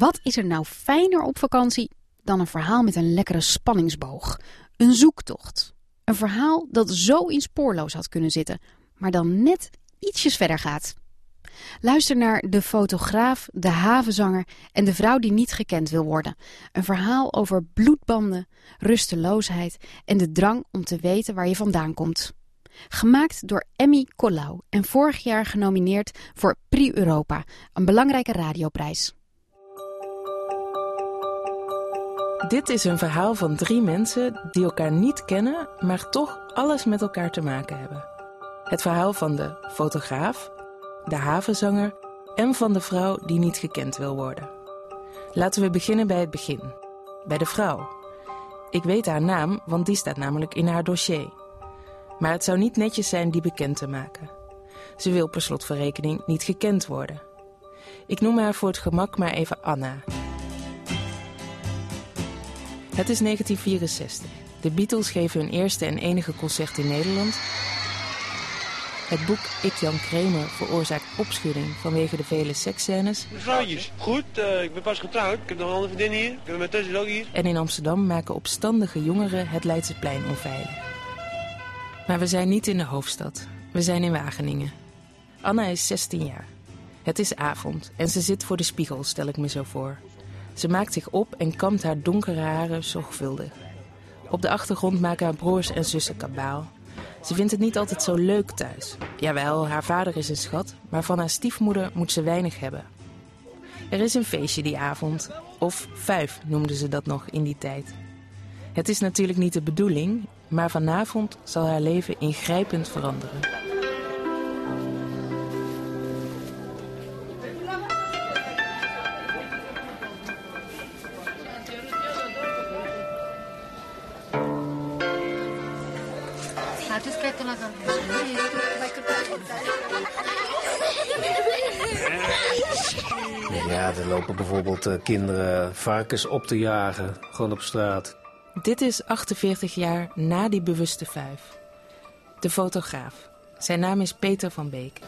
Wat is er nou fijner op vakantie dan een verhaal met een lekkere spanningsboog? Een zoektocht. Een verhaal dat zo in spoorloos had kunnen zitten, maar dan net ietsjes verder gaat. Luister naar De fotograaf, de havenzanger en de vrouw die niet gekend wil worden. Een verhaal over bloedbanden, rusteloosheid en de drang om te weten waar je vandaan komt. Gemaakt door Emmy Collau en vorig jaar genomineerd voor Prix Europa, een belangrijke radioprijs. Dit is een verhaal van drie mensen die elkaar niet kennen, maar toch alles met elkaar te maken hebben. Het verhaal van de fotograaf, de havenzanger en van de vrouw die niet gekend wil worden. Laten we beginnen bij het begin, bij de vrouw. Ik weet haar naam, want die staat namelijk in haar dossier. Maar het zou niet netjes zijn die bekend te maken. Ze wil per slot van rekening niet gekend worden. Ik noem haar voor het gemak maar even Anna. Het is 1964. De Beatles geven hun eerste en enige concert in Nederland. Het boek Ik Jan Kramer veroorzaakt opschudding vanwege de vele seksscènes. Mevrouwtjes, goed, uh, ik ben pas getrouwd. Ik heb nog een andere vriendin hier. Ik heb mijn thuis ook hier. En in Amsterdam maken opstandige jongeren het Leidseplein onveilig. Maar we zijn niet in de hoofdstad. We zijn in Wageningen. Anna is 16 jaar. Het is avond en ze zit voor de spiegel, stel ik me zo voor. Ze maakt zich op en kamt haar donkere haren zorgvuldig. Op de achtergrond maken haar broers en zussen kabaal. Ze vindt het niet altijd zo leuk thuis. Jawel, haar vader is een schat, maar van haar stiefmoeder moet ze weinig hebben. Er is een feestje die avond, of vijf noemden ze dat nog in die tijd. Het is natuurlijk niet de bedoeling, maar vanavond zal haar leven ingrijpend veranderen. Lopen uh, kinderen varkens op te jagen, gewoon op straat. Dit is 48 jaar na die bewuste vijf. De fotograaf. Zijn naam is Peter van Beek.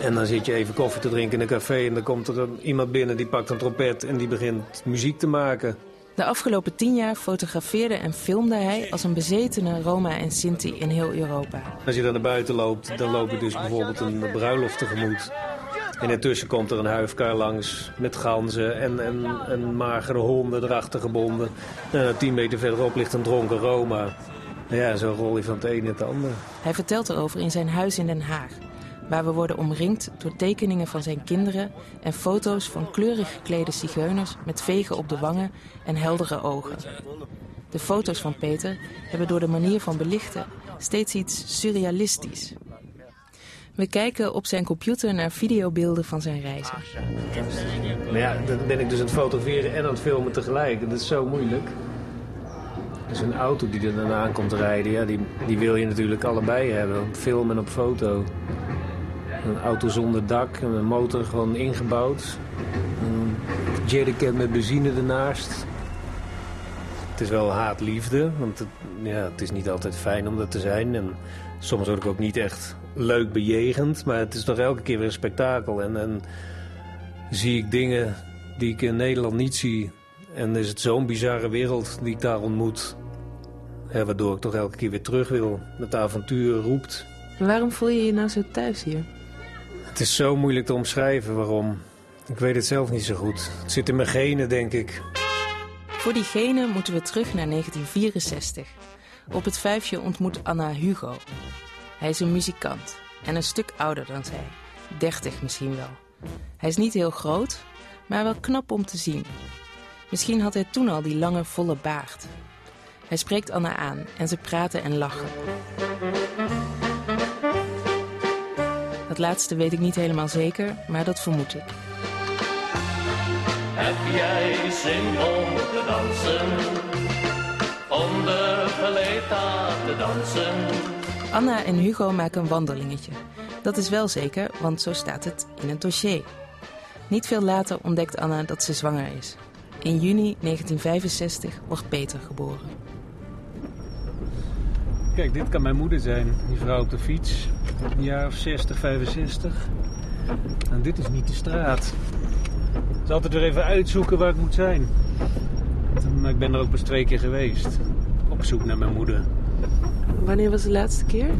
En dan zit je even koffie te drinken in een café en dan komt er iemand binnen die pakt een trompet en die begint muziek te maken. De afgelopen tien jaar fotografeerde en filmde hij als een bezetene Roma en Sinti in heel Europa. Als je dan naar buiten loopt, dan loop je dus bijvoorbeeld een bruiloft tegemoet. En intussen komt er een huifkar langs met ganzen en, en, en magere honden erachter gebonden. En tien meter verderop ligt een dronken Roma. Ja, zo rol je van het een het ander. Hij vertelt erover in zijn huis in Den Haag. Waar we worden omringd door tekeningen van zijn kinderen en foto's van kleurig geklede zigeuners met vegen op de wangen en heldere ogen. De foto's van Peter hebben door de manier van belichten steeds iets surrealistisch. We kijken op zijn computer naar videobeelden van zijn reizen. Maar ja, dan ben ik dus aan het fotograferen en aan het filmen tegelijk. Dat is zo moeilijk. Dus een auto die er dan aan komt rijden, ja, die, die wil je natuurlijk allebei hebben. Op film en op foto. Een auto zonder dak en een motor gewoon ingebouwd. Een jerrycan met benzine ernaast. Het is wel haat-liefde, want het, ja, het is niet altijd fijn om dat te zijn. En soms word ik ook niet echt leuk bejegend, maar het is toch elke keer weer een spektakel. En, en zie ik dingen die ik in Nederland niet zie. En is het zo'n bizarre wereld die ik daar ontmoet. waardoor ik toch elke keer weer terug wil. Dat avontuur roept. Waarom voel je je nou zo thuis hier? Het is zo moeilijk te omschrijven waarom. Ik weet het zelf niet zo goed. Het zit in mijn genen, denk ik. Voor die genen moeten we terug naar 1964. Op het vijfje ontmoet Anna Hugo. Hij is een muzikant en een stuk ouder dan zij. 30 misschien wel. Hij is niet heel groot, maar wel knap om te zien. Misschien had hij toen al die lange, volle baard. Hij spreekt Anna aan en ze praten en lachen. Dat laatste weet ik niet helemaal zeker, maar dat vermoed ik. Heb jij zin om te dansen? Om de geleedheid te dansen? Anna en Hugo maken een wandelingetje. Dat is wel zeker, want zo staat het in het dossier. Niet veel later ontdekt Anna dat ze zwanger is. In juni 1965 wordt Peter geboren. Kijk, dit kan mijn moeder zijn, die vrouw op de fiets. Een jaar of 60, 65. En dit is niet de straat. is altijd weer even uitzoeken waar ik moet zijn. Maar ik ben er ook pas twee keer geweest. Op zoek naar mijn moeder. Wanneer was de laatste keer?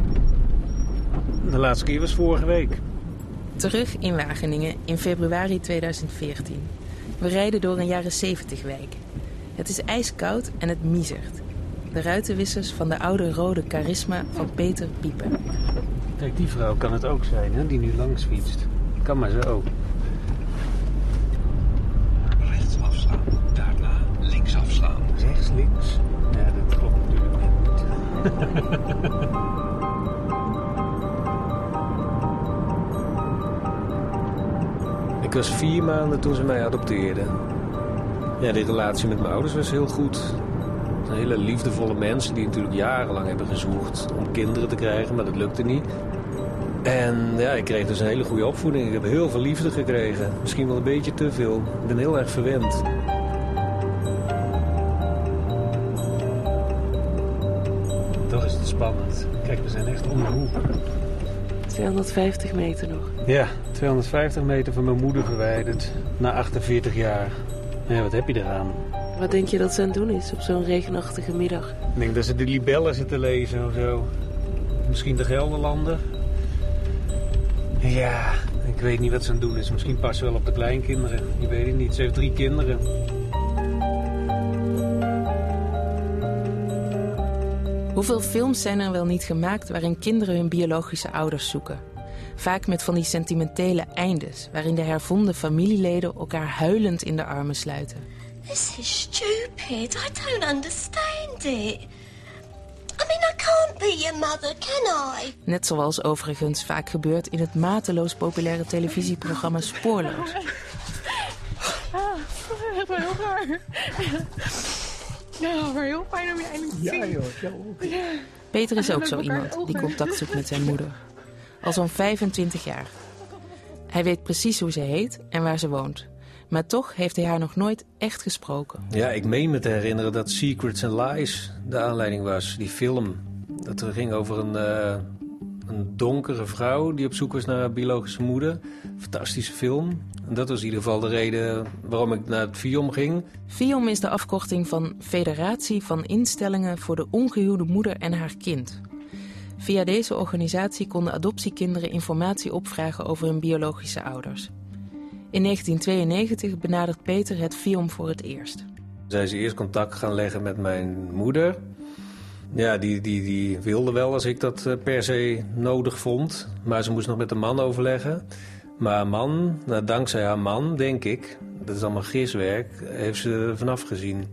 De laatste keer was vorige week. Terug in Wageningen in februari 2014. We rijden door een jaren 70 wijk. Het is ijskoud en het miezert. De ruitenwissers van de oude rode charisma van Peter Pieper. Kijk, die vrouw kan het ook zijn, hè, die nu langs fietst. Kan maar zo. Rechts afslaan. Daarna links afslaan. Rechts, links. Ja, ik was vier maanden toen ze mij adopteerden. Ja, die relatie met mijn ouders was heel goed. Hele liefdevolle mensen die natuurlijk jarenlang hebben gezocht om kinderen te krijgen, maar dat lukte niet. En ja, ik kreeg dus een hele goede opvoeding. Ik heb heel veel liefde gekregen. Misschien wel een beetje te veel. Ik ben heel erg verwend. Kijk, we zijn echt om de hoek. 250 meter nog. Ja, 250 meter van mijn moeder verwijderd. Na 48 jaar. Ja, wat heb je eraan? Wat denk je dat ze aan het doen is op zo'n regenachtige middag? Ik denk dat ze de libellen zitten lezen of zo. Misschien de Gelderlander. Ja, ik weet niet wat ze aan het doen is. Misschien pas wel op de kleinkinderen. Je weet het niet. Ze heeft drie kinderen. Hoeveel films zijn er wel niet gemaakt waarin kinderen hun biologische ouders zoeken? Vaak met van die sentimentele eindes, waarin de hervonden familieleden elkaar huilend in de armen sluiten. This is stupid. I don't understand it. I mean, I can't be your mother, can I? Net zoals overigens vaak gebeurt in het mateloos populaire televisieprogramma Spoorloos. Wel heel raar. Ja, maar heel fijn om je eindelijk te zien. Peter is ook zo iemand die contact zoekt met zijn moeder. Al zo'n 25 jaar. Hij weet precies hoe ze heet en waar ze woont. Maar toch heeft hij haar nog nooit echt gesproken. Ja, ik meen me te herinneren dat Secrets and Lies de aanleiding was. Die film. Dat er ging over een, eh, een donkere vrouw die op zoek was naar haar biologische moeder. Fantastische film. En dat was in ieder geval de reden waarom ik naar het FIOM ging. FIOM is de afkorting van Federatie van Instellingen voor de Ongehuwde Moeder en haar Kind. Via deze organisatie konden adoptiekinderen informatie opvragen over hun biologische ouders. In 1992 benadert Peter het FIOM voor het eerst. Zijn ze eerst contact gaan leggen met mijn moeder. Ja, die, die, die wilde wel als ik dat eh, per se nodig vond. Maar ze moest nog met de man overleggen. Maar haar man, nou, dankzij haar man, denk ik, dat is allemaal giswerk, heeft ze er vanaf gezien.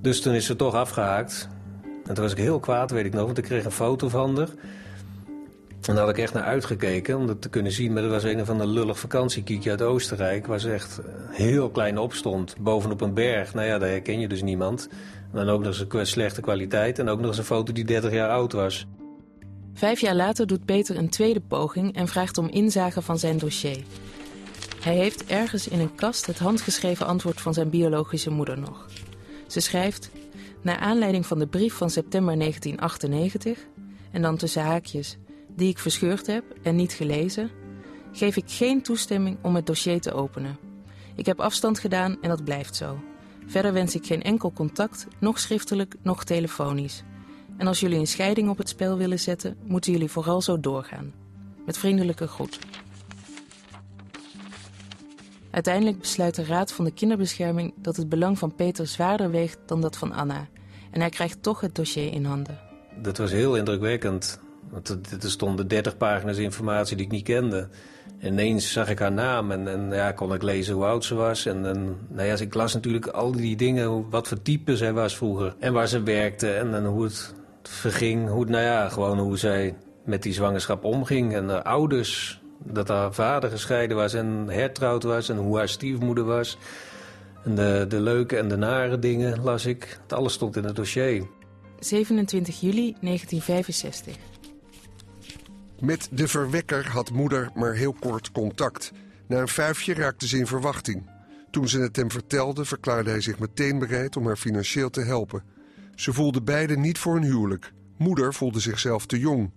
Dus toen is ze toch afgehaakt. En toen was ik heel kwaad, weet ik nog, want ik kreeg een foto van haar. En daar had ik echt naar uitgekeken om dat te kunnen zien. Maar dat was een of ander lullig vakantiekiekje uit Oostenrijk... waar ze echt heel klein op stond, bovenop een berg. Nou ja, daar herken je dus niemand. Dan ook nog eens een slechte kwaliteit... en ook nog eens een foto die 30 jaar oud was. Vijf jaar later doet Peter een tweede poging en vraagt om inzage van zijn dossier. Hij heeft ergens in een kast het handgeschreven antwoord van zijn biologische moeder nog. Ze schrijft, naar aanleiding van de brief van september 1998... en dan tussen haakjes die ik verscheurd heb en niet gelezen, geef ik geen toestemming om het dossier te openen. Ik heb afstand gedaan en dat blijft zo. Verder wens ik geen enkel contact, nog schriftelijk, nog telefonisch. En als jullie een scheiding op het spel willen zetten, moeten jullie vooral zo doorgaan. Met vriendelijke groet. Uiteindelijk besluit de Raad van de Kinderbescherming dat het belang van Peter zwaarder weegt dan dat van Anna. En hij krijgt toch het dossier in handen. Dat was heel indrukwekkend. Want er stonden 30 pagina's informatie die ik niet kende. En ineens zag ik haar naam en, en ja, kon ik lezen hoe oud ze was. En, en nou ja, ik las natuurlijk al die dingen, wat voor type zij was vroeger. En waar ze werkte en, en hoe het verging. Hoe, nou ja, gewoon hoe zij met die zwangerschap omging. En haar ouders, dat haar vader gescheiden was en hertrouwd was. En hoe haar stiefmoeder was. En de, de leuke en de nare dingen las ik. Het alles stond in het dossier. 27 juli 1965. Met de verwekker had moeder maar heel kort contact. Na een vijfje raakte ze in verwachting. Toen ze het hem vertelde, verklaarde hij zich meteen bereid om haar financieel te helpen. Ze voelden beiden niet voor een huwelijk. Moeder voelde zichzelf te jong.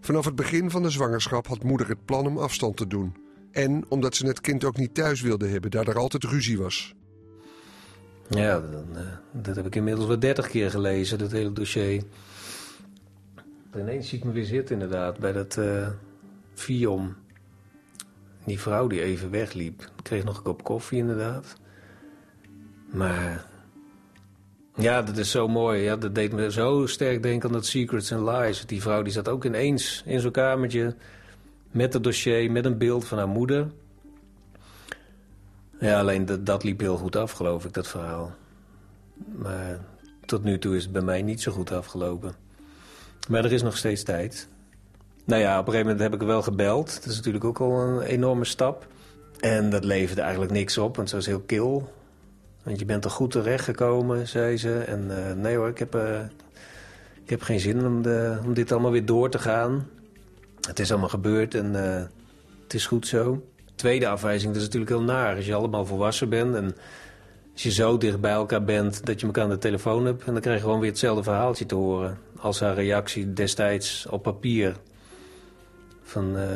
Vanaf het begin van de zwangerschap had moeder het plan om afstand te doen. En omdat ze het kind ook niet thuis wilde hebben, daar er altijd ruzie was. Ja, dan, eh, dat heb ik inmiddels wel dertig keer gelezen, dat hele dossier. Ineens zie ik me weer zitten inderdaad, bij dat eh Viom. Die vrouw die even wegliep. Kreeg nog een kop koffie inderdaad. Maar... Ja, dat is zo mooi. Ja, dat deed me zo sterk denken aan dat Secrets and Lies. Die vrouw die zat ook ineens in zo'n kamertje... met het dossier, met een beeld van haar moeder... Ja, alleen dat, dat liep heel goed af, geloof ik, dat verhaal. Maar tot nu toe is het bij mij niet zo goed afgelopen. Maar er is nog steeds tijd. Nou ja, op een gegeven moment heb ik wel gebeld. Dat is natuurlijk ook al een enorme stap. En dat leverde eigenlijk niks op, want ze was heel kil. Want je bent er goed terecht gekomen, zei ze. En eh, nee hoor, ik heb, eh, ik heb geen zin om, de, om dit allemaal weer door te gaan. Het is allemaal gebeurd en eh, het is goed zo tweede afwijzing, dat is natuurlijk heel naar. Als je allemaal volwassen bent en als je zo dicht bij elkaar bent dat je elkaar aan de telefoon hebt... en dan krijg je gewoon weer hetzelfde verhaaltje te horen. Als haar reactie destijds op papier. Van, eh,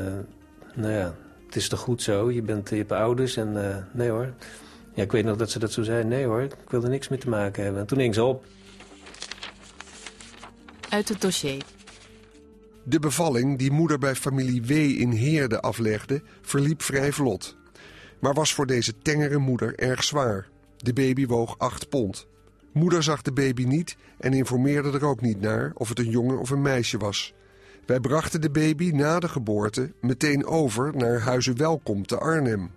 nou ja, het is toch goed zo, je, bent, je hebt ouders en eh, nee hoor. Ja, ik weet nog dat ze dat zo zei, nee hoor, ik wil er niks mee te maken hebben. En toen hing ze op. Uit het dossier. De bevalling die moeder bij familie W in Heerde aflegde, verliep vrij vlot. Maar was voor deze tengere moeder erg zwaar. De baby woog 8 pond. Moeder zag de baby niet en informeerde er ook niet naar of het een jongen of een meisje was. Wij brachten de baby na de geboorte meteen over naar Huizen Welkom te Arnhem.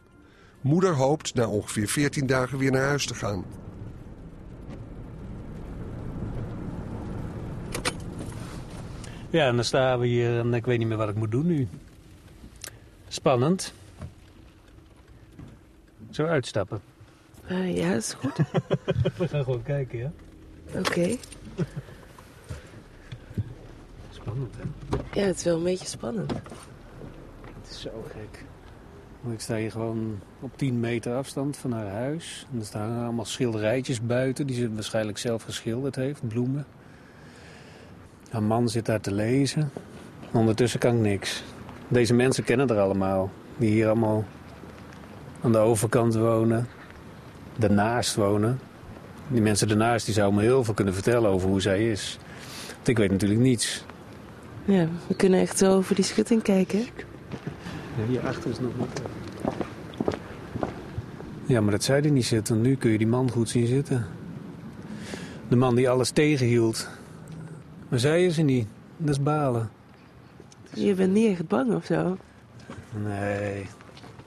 Moeder hoopt na ongeveer 14 dagen weer naar huis te gaan. Ja, en dan staan we hier en ik weet niet meer wat ik moet doen nu. Spannend. Zo uitstappen. Eh, ja, dat is goed. We gaan gewoon kijken, ja? Oké. Spannend, hè? Ja, het is wel een beetje spannend. Het is zo gek. Want ik sta hier gewoon op 10 meter afstand van haar huis. En er staan allemaal schilderijtjes buiten die ze waarschijnlijk zelf geschilderd heeft, bloemen. Haar man zit daar te lezen. Ondertussen kan ik niks. Deze mensen kennen er allemaal. Die hier allemaal aan de overkant wonen. Daarnaast wonen. Die mensen daarnaast die zouden me heel veel kunnen vertellen over hoe zij is. Want ik weet natuurlijk niets. Ja, we kunnen echt zo over die schutting kijken. Ja, hierachter is nog niet. Ja, maar dat zei hij niet zitten. Nu kun je die man goed zien zitten. De man die alles tegenhield. Maar zij is er niet. Dat is balen. Je bent niet echt bang of zo? Nee.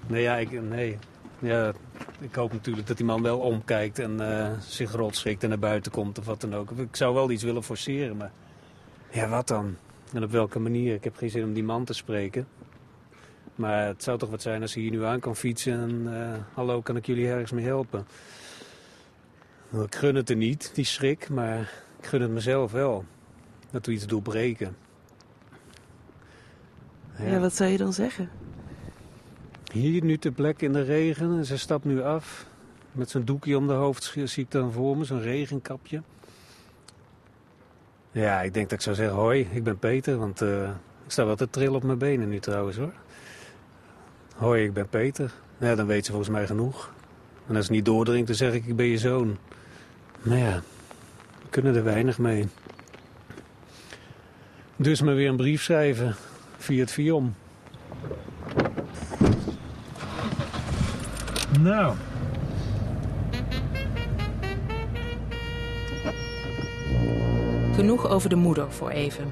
Nee, ja, ik, nee. Ja, ik hoop natuurlijk dat die man wel omkijkt en eh, zich rot schrikt en naar buiten komt of wat dan ook. Ik zou wel iets willen forceren, maar... Ja, wat dan? En op welke manier? Ik heb geen zin om die man te spreken. Maar het zou toch wat zijn als hij hier nu aan kan fietsen en... eh, hallo, kan ik jullie ergens mee helpen? Nou, Ik gun het er niet, die schrik, maar ik gun het mezelf wel. Dat we iets doorbreken. Ja. wat zou je dan zeggen? Hier nu ter plekke in de regen en ze stapt nu af. Met zo'n doekje om de hoofd zie ik dan voor me, zo'n regenkapje. Ja, ik denk dat ik zou zeggen, hoi, ik ben Peter, want eh, ik sta wel te trillen op mijn benen nu trouwens hoor. Hoi, ik ben Peter. Ja, dan weet ze volgens mij genoeg. En als het niet doordringt, dan zeg ik, ik ben je zoon. Maar ja, we kunnen er weinig mee. Dus maar weer een brief schrijven via het Viom. Nou. Genoeg over de moeder voor even.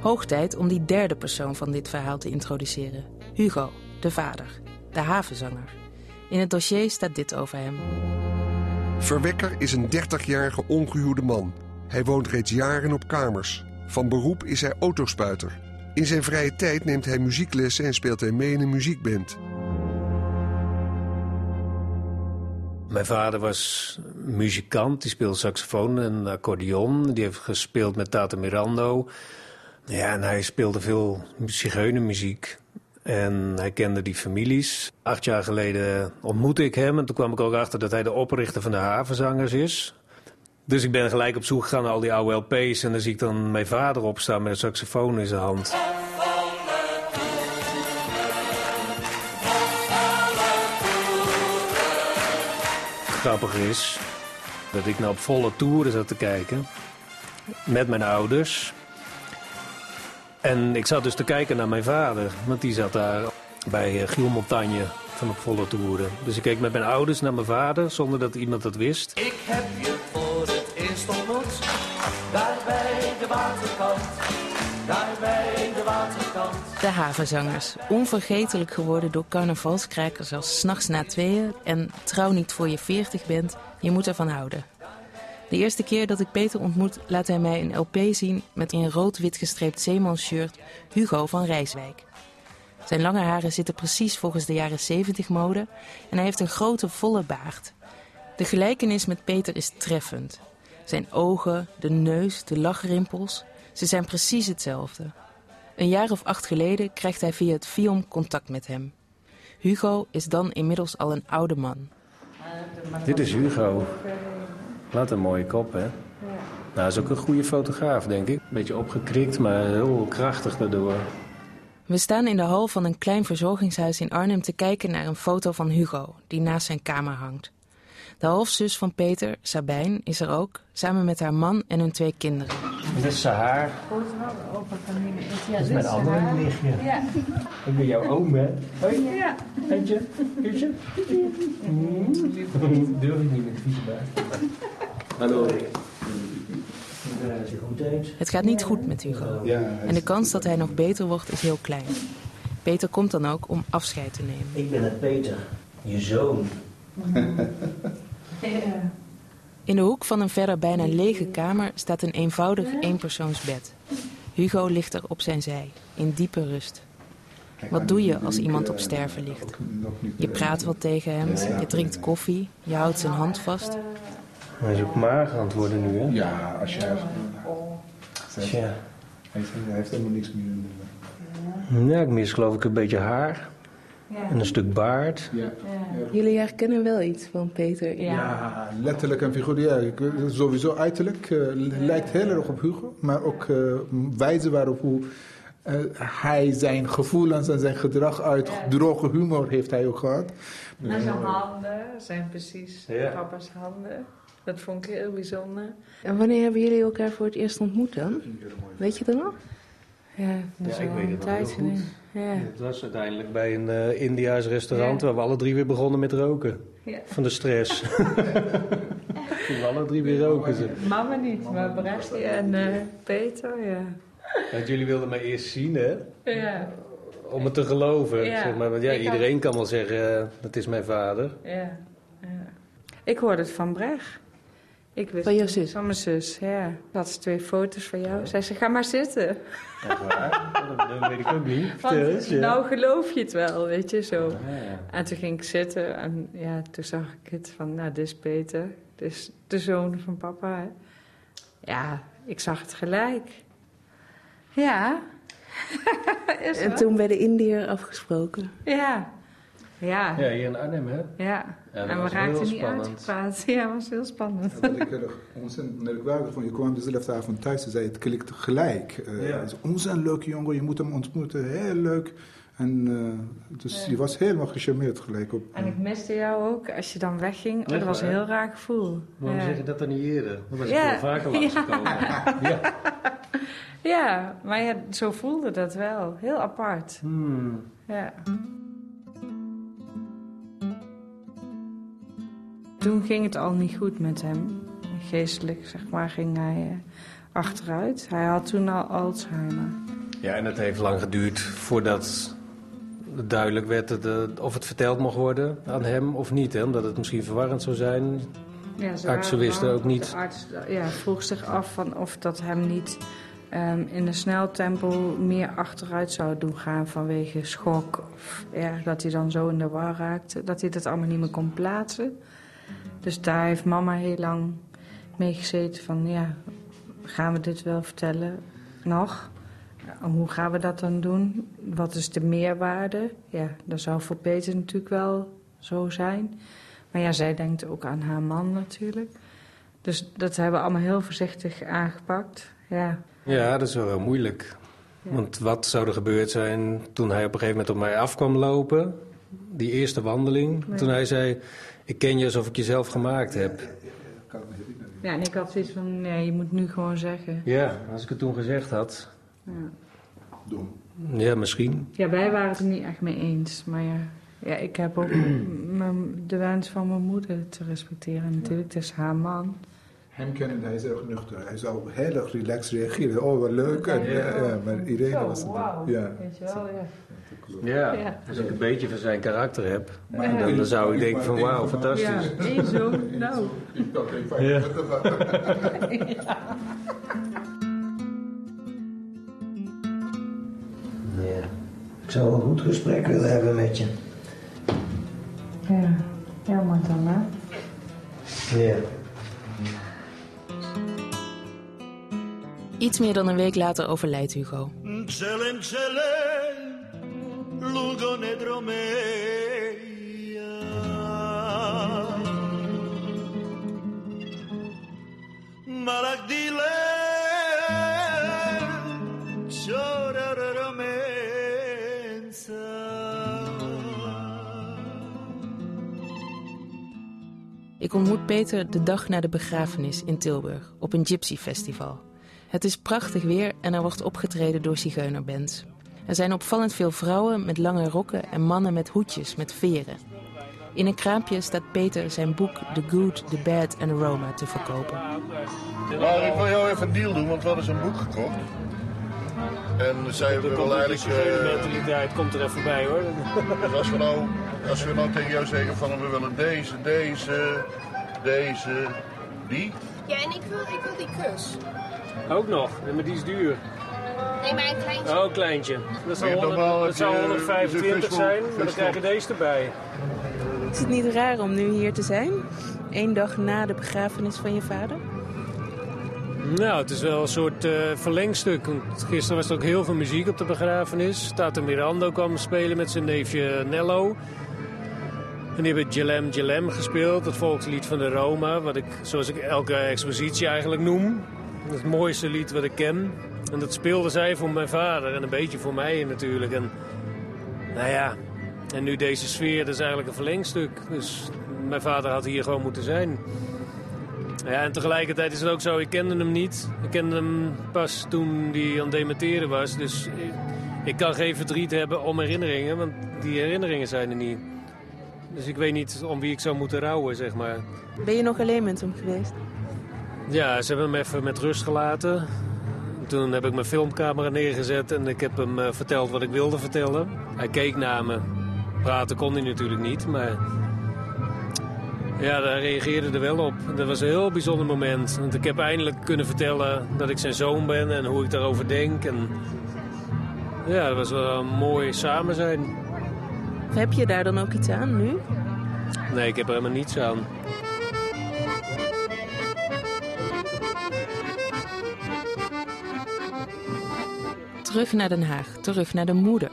Hoog tijd om die derde persoon van dit verhaal te introduceren. Hugo, de vader, de havenzanger. In het dossier staat dit over hem. Verwekker is een 30-jarige ongehuwde man. Hij woont reeds jaren op kamers. Van beroep is hij autospuiter. In zijn vrije tijd neemt hij muzieklessen en speelt hij mee in een muziekband. Mijn vader was muzikant, die speelde saxofoon en accordeon. Die heeft gespeeld met Tata Mirando. Ja, en hij speelde veel zigeunermuziek. En hij kende die families. Acht jaar geleden ontmoette ik hem en toen kwam ik ook achter dat hij de oprichter van de havenzangers is. Dus ik ben gelijk op zoek gegaan naar al die oude LP's en dan zie ik dan mijn vader opstaan met een saxofoon in zijn hand. Grappig is dat ik nou op volle toeren zat te kijken met mijn ouders. En ik zat dus te kijken naar mijn vader, want die zat daar bij eh, Giel Montagne van op volle toeren. Dus ik keek met mijn ouders naar mijn vader zonder dat iemand dat wist. Ik heb De havenzangers, onvergetelijk geworden door carnavalskrakers als S'nachts na tweeën en Trouw niet voor je veertig bent, je moet ervan houden. De eerste keer dat ik Peter ontmoet, laat hij mij een LP zien met in rood-wit gestreept zeemansshirt Hugo van Rijswijk. Zijn lange haren zitten precies volgens de jaren 70 mode en hij heeft een grote volle baard. De gelijkenis met Peter is treffend. Zijn ogen, de neus, de lachrimpels, ze zijn precies hetzelfde. Een jaar of acht geleden krijgt hij via het FIOM contact met hem. Hugo is dan inmiddels al een oude man. Dit is Hugo. Wat een mooie kop, hè? Nou, hij is ook een goede fotograaf, denk ik. Beetje opgekrikt, maar heel krachtig daardoor. We staan in de hal van een klein verzorgingshuis in Arnhem te kijken naar een foto van Hugo, die naast zijn kamer hangt. De halfzus van Peter, Sabijn, is er ook, samen met haar man en hun twee kinderen. Dit is Dat is mijn andere nichtje. Ja. Ik ben jouw oom, hè? Hoi. Ja. Eentje, kusje. Durf ik niet met vieze baard. Hallo. Het gaat niet goed met Hugo. En de kans dat hij nog beter wordt is heel klein. Peter komt dan ook om afscheid te nemen. Ik ben het Peter, je zoon. In de hoek van een verder bijna lege kamer staat een eenvoudig eenpersoonsbed. Hugo ligt er op zijn zij, in diepe rust. Wat doe je als iemand op sterven ligt? Je praat wat tegen hem, je drinkt koffie, je houdt zijn hand vast. Hij is ook mager aan het worden nu, hè? Ja, als jij... Tja. Hij heeft, hij heeft helemaal niks meer. Ja, ik mis geloof ik een beetje haar. En een stuk baard. Ja. Jullie herkennen wel iets van Peter. Ja, letterlijk en weet- Sowieso uiterlijk eh, lijkt heel erg op Hugo, maar ook eh, wijze waarop hoe eh, hij zijn gevoelens en zijn gedrag uit droge humor heeft hij ook gehad. En zijn handen zijn precies Ja. papa's handen. Dat vond ik heel bijzonder. En wanneer hebben jullie elkaar voor het eerst ontmoet dan? Weet je dat nog? Ja, Ja, ik weet het tijd goed. Ja. Het was uiteindelijk bij een eh, Indiaas restaurant Ja. waar we alle drie weer begonnen met roken. Ja. Van de stress. Toen we alle drie weer roken. Ze. Mama niet, maar Brescia en eh, Peter, ja. Want jullie wilden mij eerst zien, hè? Ja, Om het te geloven. Ja. Zeg maar. Want ja, Ik had- iedereen kan wel zeggen, eh, dat is mijn vader. ja, ja. Ik hoorde het van Brecht. Ik wist Van jouw zus? Van mijn zus, ja. Dat had ze twee foto's van jou. Zei ze, ga maar zitten. Echt waar? dat, dat weet ik ook niet. Want ja. nou geloof je het wel, weet je, zo. Ja. En toen ging ik zitten en ja, toen zag ik het van, nou, dit is Peter. Dit is de zoon van papa. hè. Ja, ik zag het gelijk. Ja. is En toen bij de Indiër afgesproken. Ja. Ja. Ja, hier in Arnhem, hè? Ja. dat en we raakten niet uitgepraat. Ja, dat was heel spannend. Wat ik heel erg ontzettend merkwaardig vond, je kwam dezelfde avond thuis en zei het klikte gelijk. Eh, Ja. hij zei, Ontzettend leuke jongen, je moet hem ontmoeten, heel leuk. En eh, dus je was helemaal gecharmeerd gelijk op. En ik miste jou ook als je dan wegging. Oh, dat was een heel raar gevoel. Waarom ja. zeg je dat dan niet eerder? Dan was ik Ja. wel vaker langsgekomen. Ja. ja, maar ja, zo voelde dat wel. Heel apart. Hmm. Ja. Toen ging het al niet goed met hem. Geestelijk, zeg maar, ging hij eh, achteruit. Hij had toen al Alzheimer. Ja, en het heeft lang geduurd voordat het duidelijk werd dat, of het verteld mocht worden aan hem of niet. Hè? Omdat het misschien verwarrend zou zijn. Ja, ze Artsen wisten ook niet. De arts ja, vroeg zich af van of dat hem niet ehm, in een snel tempo meer achteruit zou doen gaan vanwege schok. Of ja, dat hij dan zo in de war raakte. Dat hij dat allemaal niet meer kon plaatsen. Dus daar heeft mama heel lang mee gezeten van ja, gaan we dit wel vertellen nog? Hoe gaan we dat dan doen? Wat is de meerwaarde? Ja, dat zou voor Peter natuurlijk wel zo zijn. Maar ja, zij denkt ook aan haar man natuurlijk. Dus dat hebben we allemaal heel voorzichtig aangepakt. Ja, Ja, dat is wel heel moeilijk. Want wat zou er gebeurd zijn toen hij op een gegeven moment op mij af kwam lopen? Die eerste wandeling. Nee. Toen hij zei, Ik ken je alsof ik je zelf gemaakt heb. Ja, en ik had zoiets van, nee, je moet nu gewoon zeggen. Ja, als ik het toen gezegd had. Ja. Ja, misschien. Ja, wij waren het er niet echt mee eens. Maar ja, ja ik heb ook de wens van mijn moeder te respecteren natuurlijk. Het is haar man. Hem kennen, hij is erg nuchter. Hij zou heel erg relaxed reageren. Oh, wat leuk. En, ja, ja, maar Zo, was het. wauw. Ja. Weet je wel, ja. Ja, Ja. als ik een beetje van zijn karakter heb, Ja. dan, dan zou ik denken van wauw, Ja, fantastisch. één zoon, nou. Ja. Ja. Ik zou een goed gesprek willen hebben met je. Ja, jammer dan, hè? Ja. Iets meer dan een week later overlijdt Hugo. Ik ontmoet Peter de dag na de begrafenis in Tilburg op een Gypsy Festival. Het is prachtig weer en er wordt opgetreden door zigeunerbands. Er zijn opvallend veel vrouwen met lange rokken en mannen met hoedjes met veren. In een kraampje staat Peter zijn boek The Good, The Bad and the Roma te verkopen. Nou, ik wil jou even een deal doen, want we hadden zo'n boek gekocht. En zij komt een eigenlijk... uh, eh, mentaliteit komt er even bij hoor. Dus als we, nou, als we nou tegen jou zeggen van we willen deze, deze, deze, die. Ja, en ik wil, ik wil die kus. Ook nog, maar die is duur. Nee, maar een kleintje. Oh, kleintje. Dat zou, Weet je 100 nog wel dat dat zou je- 125 de zijn, maar dan krijg je deze erbij. Is het niet raar om nu hier te zijn? Eén dag na de begrafenis van je vader? Nou, het is wel een soort eh, verlengstuk. Want Gisteren was er ook heel veel muziek op de begrafenis. Tata Mirando kwam spelen met zijn neefje Nello. En die hebben Jalem Jalem gespeeld, het volkslied van de Roma. Wat ik, zoals ik elke expositie eigenlijk noem. Het mooiste lied wat ik ken. En dat speelden zij voor mijn vader en een beetje voor mij natuurlijk. En nou ja, en nu deze sfeer, dat is eigenlijk een verlengstuk. Dus mijn vader had hier gewoon moeten zijn. Ja, en tegelijkertijd is het ook zo, ik kende hem niet. Ik kende hem pas toen hij aan het dementeren was. Dus ik, ik kan geen verdriet hebben om herinneringen, want die herinneringen zijn er niet. Dus ik weet niet om wie ik zou moeten rouwen, zeg maar. Ben je nog alleen met hem geweest? Ja, ze hebben hem even met rust gelaten. Toen heb ik mijn filmcamera neergezet en ik heb hem eh, verteld wat ik wilde vertellen. Hij keek naar me. Praten kon hij natuurlijk niet, maar... Ja, daar reageerde er wel op. Dat was een heel bijzonder moment. Want ik heb eindelijk kunnen vertellen dat ik zijn zoon ben en hoe ik daarover denk. En ja, dat was wel een mooi samen zijn. Heb je daar dan ook iets aan nu? Nee, ik heb er helemaal niets aan. Terug naar Den Haag, terug naar de moeder.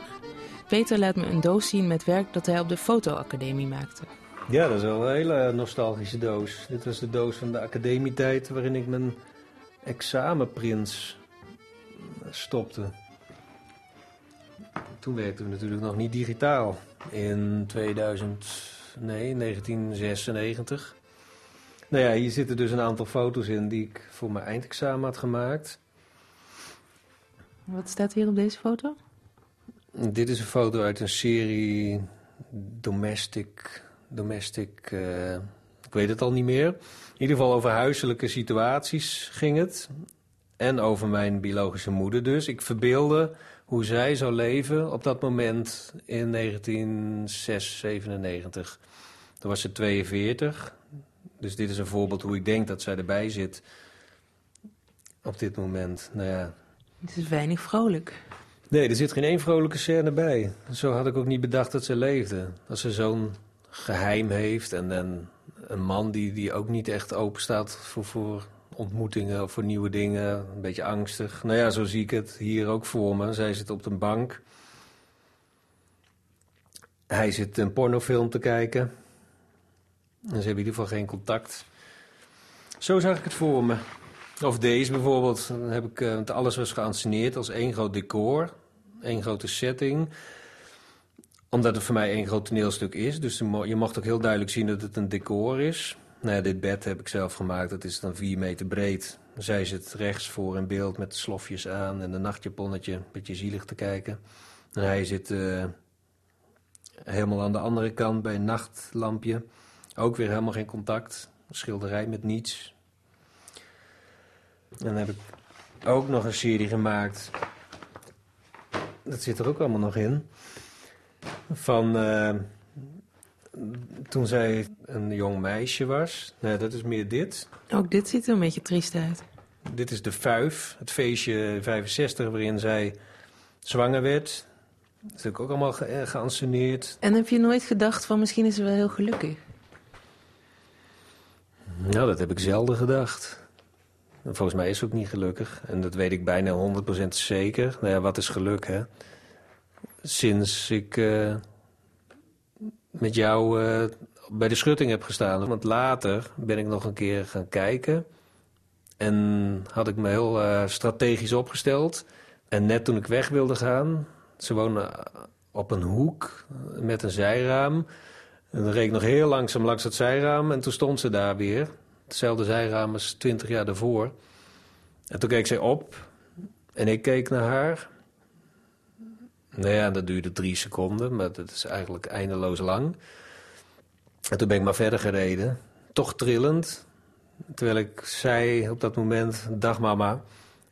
Peter laat me een doos zien met werk dat hij op de fotoacademie maakte. Ja, dat is wel een hele nostalgische doos. Dit was de doos van de academietijd waarin ik mijn examenprins stopte. Toen werkten we natuurlijk nog niet digitaal. In 2000, nee, 1996. Nou ja, hier zitten dus een aantal foto's in die ik voor mijn eindexamen had gemaakt. Wat staat hier op deze foto? Dit is een foto uit een serie Domestic. Domestic. eh, ik weet het al niet meer. In ieder geval over huiselijke situaties ging het. En over mijn biologische moeder dus. Ik verbeelde hoe zij zou leven op dat moment in 1997. Toen was ze 42. Dus dit is een voorbeeld hoe ik denk dat zij erbij zit op dit moment. Nou ja, Het is weinig vrolijk. Nee, er zit geen één vrolijke scène bij. Zo had ik ook niet bedacht dat ze leefde. Als ze zo'n geheim heeft en een man die, die ook niet echt open staat voor, voor ontmoetingen of voor nieuwe dingen. Een beetje angstig. Nou ja, zo zie ik het hier ook voor me. Zij zit op een bank. Hij zit een pornofilm te kijken. En ze hebben in ieder geval geen contact. Zo zag ik het voor me. Of deze bijvoorbeeld. Dan heb ik, eh, alles was geanceneerd als één groot decor. één grote setting. Omdat het voor mij één groot toneelstuk is. Dus je mo- je mocht ook heel duidelijk zien dat het een decor is. Nou ja, dit bed heb ik zelf gemaakt. Dat is dan vier meter breed. Zij zit rechts voor in beeld met slofjes aan en een nachtjaponnetje. Een beetje zielig te kijken. En hij zit eh, helemaal aan de andere kant bij een nachtlampje. Ook weer helemaal geen contact. Een schilderij met niets. En dan heb ik ook nog een serie gemaakt. Dat zit er ook allemaal nog in. Van eh, toen zij een jong meisje was. Nee, dat is meer dit. Ook dit ziet er een beetje triest uit. Dit is de Fuif, het feestje 65 waarin zij zwanger werd. Dat is ook allemaal ge eh, geanceneerd. En heb je nooit gedacht van misschien is ze wel heel gelukkig? Nou, dat heb ik zelden gedacht. En Volgens mij is ze ook niet gelukkig. En dat weet ik bijna 100% zeker. Nou ja, wat is geluk, hè? Sinds ik eh, met jou eh, bij de schutting heb gestaan. Want later ben ik nog een keer gaan kijken. En had ik me heel eh, strategisch opgesteld. En net toen ik weg wilde gaan... Ze wonen op een hoek met een zijraam... En dan reed ik nog heel langzaam langs het zijraam en toen stond ze daar weer. Hetzelfde zijraam als twintig jaar daarvoor. En toen keek zij op en ik keek naar haar. Nou ja, dat duurde drie seconden, maar dat is eigenlijk eindeloos lang. En toen ben ik maar verder gereden. Toch trillend. Terwijl ik zei op dat moment, dag mama.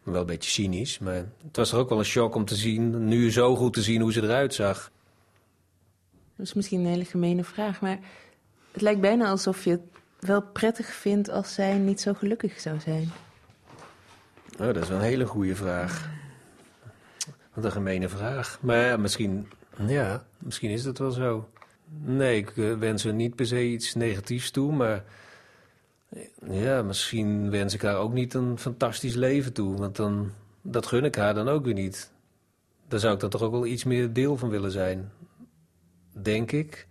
Wel een beetje cynisch, maar het was er ook wel een shock om te zien... nu zo goed te zien hoe ze eruit zag. Dat is misschien een hele gemene vraag, maar het lijkt bijna alsof je wel prettig vindt als zij niet zo gelukkig zou zijn. Oh, dat is wel een hele goede vraag. Wat een gemene vraag. Maar ja, misschien, ja, misschien is dat wel zo. Nee, ik eh, wens haar niet per se iets negatiefs toe, maar eh, ja, misschien wens ik haar ook niet een fantastisch leven toe. Want dan, dat gun ik haar dan ook weer niet. Daar zou ik dan toch ook wel iets meer deel van willen zijn. Denk ik.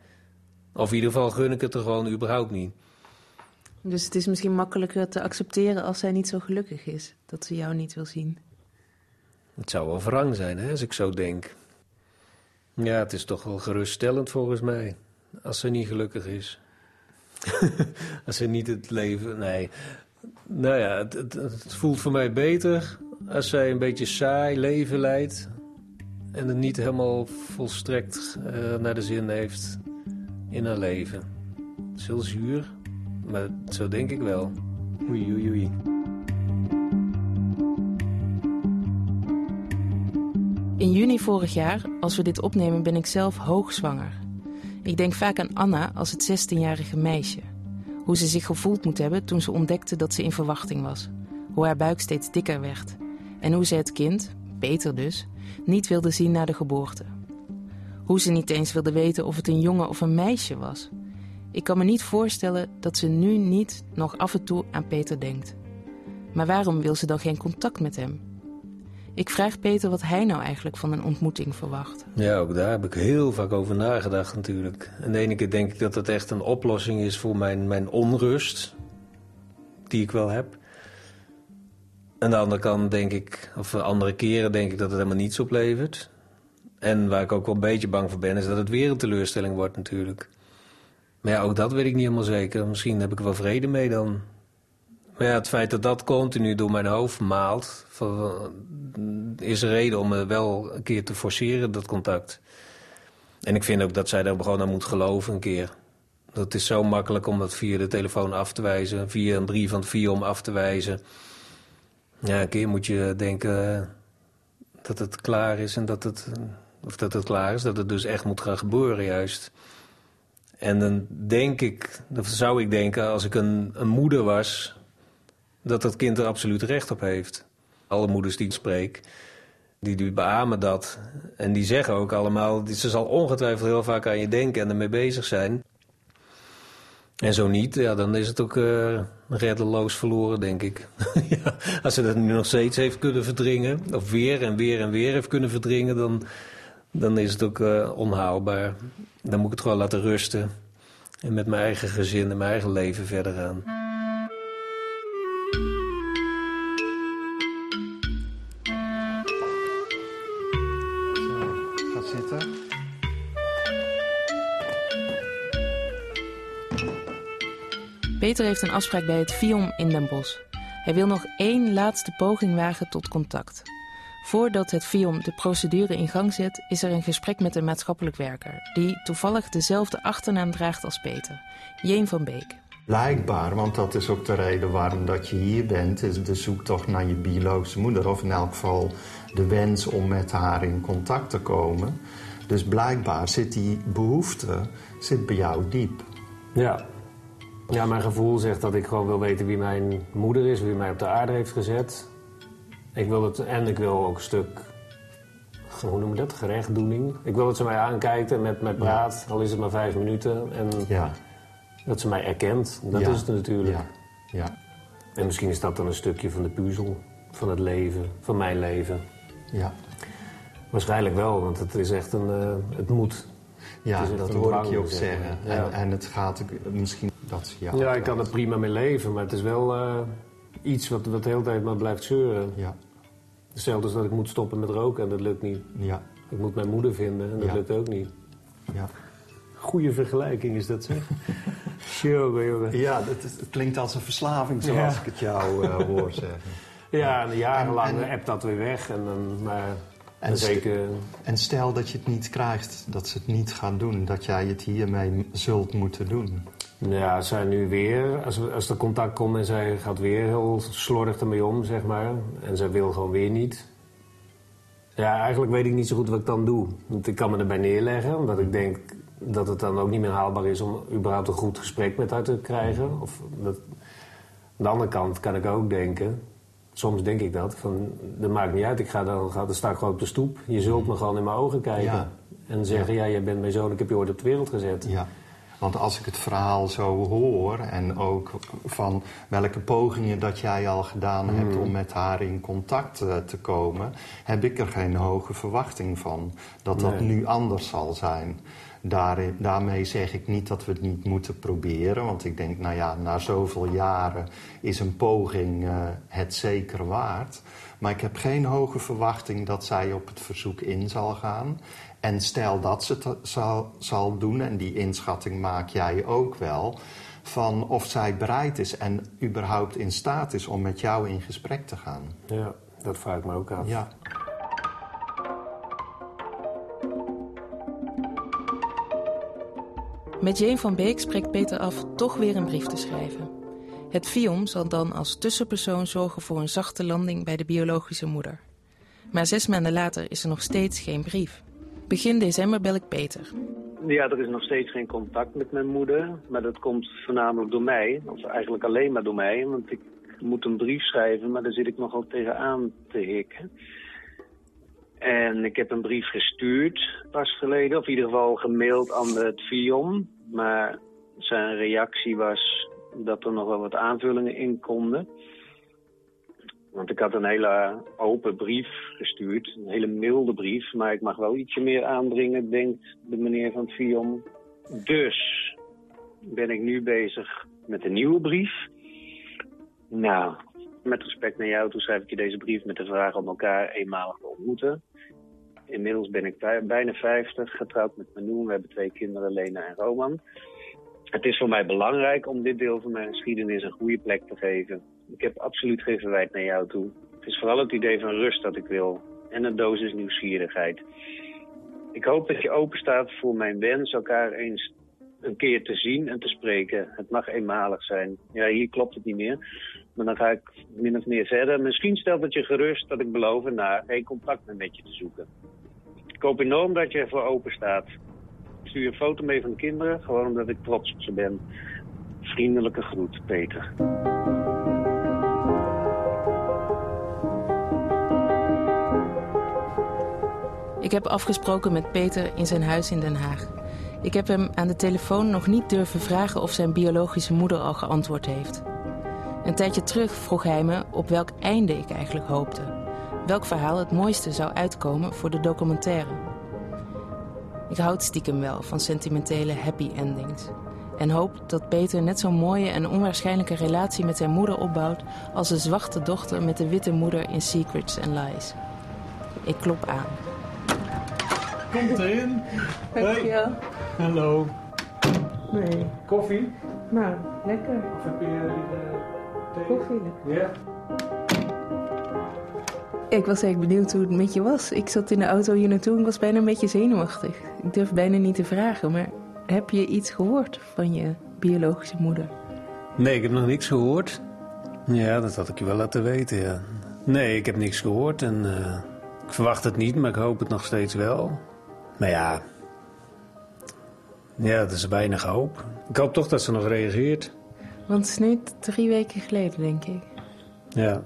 Of in ieder geval gun ik het er gewoon überhaupt niet. Dus het is misschien makkelijker te accepteren als zij niet zo gelukkig is. Dat ze jou niet wil zien. Het zou wel wrang zijn, hè, als ik zo denk. Ja, het is toch wel geruststellend volgens mij. Als ze niet gelukkig is. als ze niet het leven... Nee. Nou ja, het, het, voelt voor mij beter als zij een beetje saai leven leidt. En het niet helemaal volstrekt eh, naar de zin heeft in haar leven. Het is heel zuur, maar zo denk ik wel. Oei, oei, oei. In juni vorig jaar, als we dit opnemen, ben ik zelf hoogzwanger. Ik denk vaak aan Anna als het 16-jarige meisje. Hoe ze zich gevoeld moet hebben toen ze ontdekte dat ze in verwachting was. Hoe haar buik steeds dikker werd. En hoe ze het kind, Peter dus, niet wilde zien na de geboorte. Hoe ze niet eens wilde weten of het een jongen of een meisje was. Ik kan me niet voorstellen dat ze nu niet nog af en toe aan Peter denkt. Maar waarom wil ze dan geen contact met hem? Ik vraag Peter wat hij nou eigenlijk van een ontmoeting verwacht. Ja, ook daar heb ik heel vaak over nagedacht natuurlijk. En de ene keer denk ik dat het echt een oplossing is voor mijn, mijn onrust, die ik wel heb. En de andere kant denk ik, of andere keren denk ik dat het helemaal niets oplevert. En waar ik ook wel een beetje bang voor ben, is dat het weer een teleurstelling wordt natuurlijk. Maar ja, ook dat weet ik niet helemaal zeker. Misschien heb ik er wel vrede mee dan. Maar ja, het feit dat dat continu door mijn hoofd maalt... van- is een reden om me wel een keer te forceren, dat contact. En ik vind ook dat zij daar gewoon aan moet geloven een keer. Dat is zo makkelijk om dat via de telefoon af te wijzen. Via een brief van via om af te wijzen. Ja, een keer moet je denken eh, dat het klaar is en dat het... Of dat het klaar is, dat het dus echt moet gaan gebeuren juist. En dan denk ik, of zou ik denken, als ik een, een moeder was, dat dat kind er absoluut recht op heeft. Alle moeders die ik spreek, die, die beamen dat. En die zeggen ook allemaal, ze zal ongetwijfeld heel vaak aan je denken en ermee bezig zijn. En zo niet, ja, dan is het ook eh reddeloos verloren, denk ik. als ze dat nu nog steeds heeft kunnen verdringen, of weer en weer en weer heeft kunnen verdringen, dan, dan is het ook eh, onhaalbaar. Dan moet ik het gewoon laten rusten. En met mijn eigen gezin en mijn eigen leven verder gaan. Zo, zitten. Peter heeft een afspraak bij het Vion in Den Bosch. Hij wil nog één laatste poging wagen tot contact. Voordat het FIOM de procedure in gang zet, is er een gesprek met een maatschappelijk werker... die toevallig dezelfde achternaam draagt als Peter, Jeen van Beek. Blijkbaar, want dat is ook de reden waarom dat je hier bent... is de zoektocht naar je biologische moeder. Of in elk geval de wens om met haar in contact te komen. Dus blijkbaar zit die behoefte zit bij jou diep. Ja. Ja, mijn gevoel zegt dat ik gewoon wil weten wie mijn moeder is, wie mij op de aarde heeft gezet. Ik wil het, en ik wil ook een stuk, hoe noem je dat, gerechtdoening. Ik wil dat ze mij aankijkt en met mij praat, al is het maar vijf minuten. En Ja. dat ze mij erkent, dat Ja. is het natuurlijk. Ja. Ja. En misschien is dat dan een stukje van de puzzel, van het leven, van mijn leven. Ja. Waarschijnlijk wel, want het is echt een, eh, het moet. Ja, Het dat hoor ik je ook zeg zeggen. Ja. En, en het gaat ook misschien dat ze jou... Ja, ik kan er prima mee leven, maar het is wel eh, iets wat, wat de hele tijd maar blijft zeuren. Ja. Hetzelfde als dat ik moet stoppen met roken en dat lukt niet. Ja. Ik moet mijn moeder vinden en dat Ja. lukt ook niet. Ja. Goeie vergelijking is dat, zeg. Jongen, jongen. Ja, het, is- het klinkt als een verslaving zoals Ja. ik het jou eh, hoor zeggen. Ja, en jarenlang En- en- appt dat weer weg. En dan, maar En zeker... En stel dat je het niet krijgt, dat ze het niet gaan doen, dat jij het hiermee zult moeten doen. Ja, zij nu weer, als, als er contact komt en zij gaat weer heel slordig ermee om, zeg maar. En zij wil gewoon weer niet. Ja, eigenlijk weet ik niet zo goed wat ik dan doe. Want ik kan me erbij neerleggen, omdat ik denk dat het dan ook niet meer haalbaar is om überhaupt een goed gesprek met haar te krijgen. Of dat... Aan de andere kant kan ik ook denken, soms denk ik dat, van dat maakt niet uit, ik ga dan, ga, dan sta ik gewoon op de stoep. Je zult me gewoon in mijn ogen kijken. Ja. En zeggen, ja. jij bent mijn zoon, ik heb je ooit op de wereld gezet. Ja, want als ik het verhaal zo hoor en ook van welke pogingen dat jij al gedaan hebt om met haar in contact eh, te komen, heb ik er geen hoge verwachting van dat dat nu anders zal zijn. Daarin, daarmee zeg ik niet dat we het niet moeten proberen, want ik denk, nou ja, na zoveel jaren is een poging eh, het zeker waard. Maar ik heb geen hoge verwachting dat zij op het verzoek in zal gaan. En stel dat ze het zal, zal doen, en die inschatting maak jij ook wel, van of zij bereid is en überhaupt in staat is om met jou in gesprek te gaan. Ja, dat vraag ik me ook af. Ja. Met Jane van Beek spreekt Peter af toch weer een brief te schrijven. Het FIOM zal dan als tussenpersoon zorgen voor een zachte landing bij de biologische moeder. Maar zes maanden later is er nog steeds geen brief. Begin december bel ik Peter. Ja, er is nog steeds geen contact met mijn moeder. Maar dat komt voornamelijk door mij. Of eigenlijk alleen maar door mij. Want ik moet een brief schrijven, maar daar zit ik nogal tegenaan te hikken. En ik heb een brief gestuurd pas geleden. Of in ieder geval gemaild aan het FIOM. Maar zijn reactie was dat er nog wel wat aanvullingen in konden. Want ik had een hele open brief gestuurd, een hele milde brief, maar ik mag wel ietsje meer aandringen, denkt de meneer van FIOM. Dus ben ik nu bezig met een nieuwe brief. Nou, met respect naar jou, toen schrijf ik je deze brief met de vraag om elkaar eenmalig te ontmoeten. Inmiddels ben ik bij- bijna 50, getrouwd met Manoen. We hebben twee kinderen, Lena en Roman. Het is voor mij belangrijk om dit deel van mijn geschiedenis een goede plek te geven. Ik heb absoluut geen verwijt naar jou toe. Het is vooral het idee van rust dat ik wil. En een dosis nieuwsgierigheid. Ik hoop dat je open staat voor mijn wens elkaar eens een keer te zien en te spreken. Het mag eenmalig zijn. Ja, hier klopt het niet meer. Maar dan ga ik min of meer verder. Misschien stelt het je gerust dat ik beloof naar geen contact meer met je te zoeken. Ik hoop enorm dat je ervoor open staat. Ik stuur een foto mee van de kinderen, gewoon omdat ik trots op ze ben. Vriendelijke groet, Peter. Ik heb afgesproken met Peter in zijn huis in Den Haag. Ik heb hem aan de telefoon nog niet durven vragen of zijn biologische moeder al geantwoord heeft. Een tijdje terug vroeg hij me op welk einde ik eigenlijk hoopte. Welk verhaal het mooiste zou uitkomen voor de documentaire. Ik houd stiekem wel van sentimentele happy endings. En hoop dat Peter net zo'n mooie en onwaarschijnlijke relatie met zijn moeder opbouwt als de zwarte dochter met de witte moeder in Secrets and Lies. Ik klop aan. Komt erin. Dankjewel. Hallo. Nee. Koffie? Nou, lekker. Of heb je liever thee? Koffie. Ja. Ik was eigenlijk benieuwd hoe het met je was. Ik zat in de auto hier naartoe en ik was bijna een beetje zenuwachtig. Ik durf bijna niet te vragen, maar heb je iets gehoord van je biologische moeder? Nee, ik heb nog niks gehoord. Ja, dat had ik je wel laten weten, ja. Nee, ik heb niks gehoord en eh, ik verwacht het niet, maar ik hoop het nog steeds wel. Maar ja, ja, dat is weinig hoop. Ik hoop toch dat ze nog reageert. Want het is nu drie weken geleden, denk ik. Ja.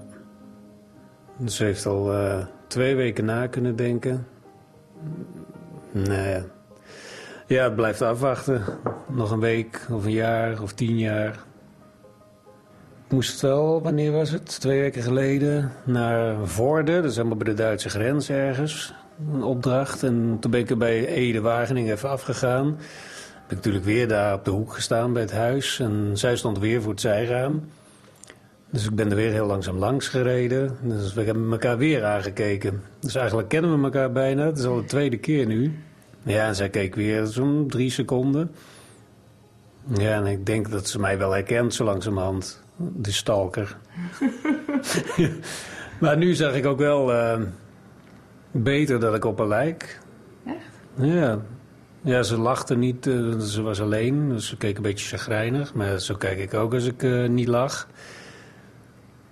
Dus ze heeft al eh, twee weken na kunnen denken. Nee. Ja, het blijft afwachten. Nog een week of een jaar of tien jaar. Moest wel, wanneer was het? Twee weken geleden naar Vorden. Dat is helemaal bij de Duitse grens ergens. Een opdracht. En toen ben ik er bij Ede-Wageningen even afgegaan. Ben ik natuurlijk weer daar op de hoek gestaan bij het huis. En zij stond weer voor het zijraam. Dus ik ben er weer heel langzaam langs gereden. Dus we hebben elkaar weer aangekeken. Dus eigenlijk kennen we elkaar bijna. Het is al de tweede keer nu. Ja, en zij keek weer zo'n drie seconden. Ja, en ik denk dat ze mij wel herkent zo langzamerhand. De stalker. maar nu zag ik ook wel eh, beter dat ik op haar lijk. Echt? Ja. Ja, ze lachte niet. eh, ze was alleen. Dus ze keek een beetje chagrijnig. Maar zo kijk ik ook als ik eh, niet lach.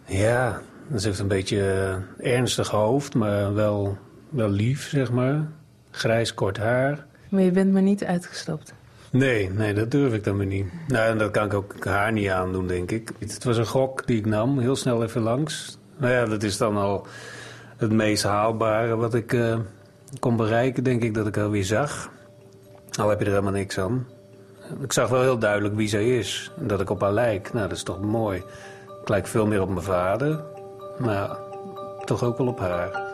Ja, ze heeft een beetje ernstig hoofd, maar wel, wel lief, zeg maar. Grijs kort haar. Maar je bent me niet uitgestapt. Nee, nee, dat durf ik dan weer niet. Nou, en dat kan ik ook haar niet aandoen, denk ik. Het was een gok die ik nam, heel snel even langs. Nou ja, dat is dan al het meest haalbare wat ik eh, kon bereiken, denk ik, dat ik alweer zag. Al heb je er helemaal niks aan. Ik zag wel heel duidelijk wie zij is. En dat ik op haar lijk. Nou, dat is toch mooi. Ik lijk veel meer op mijn vader. Maar toch ook wel op haar.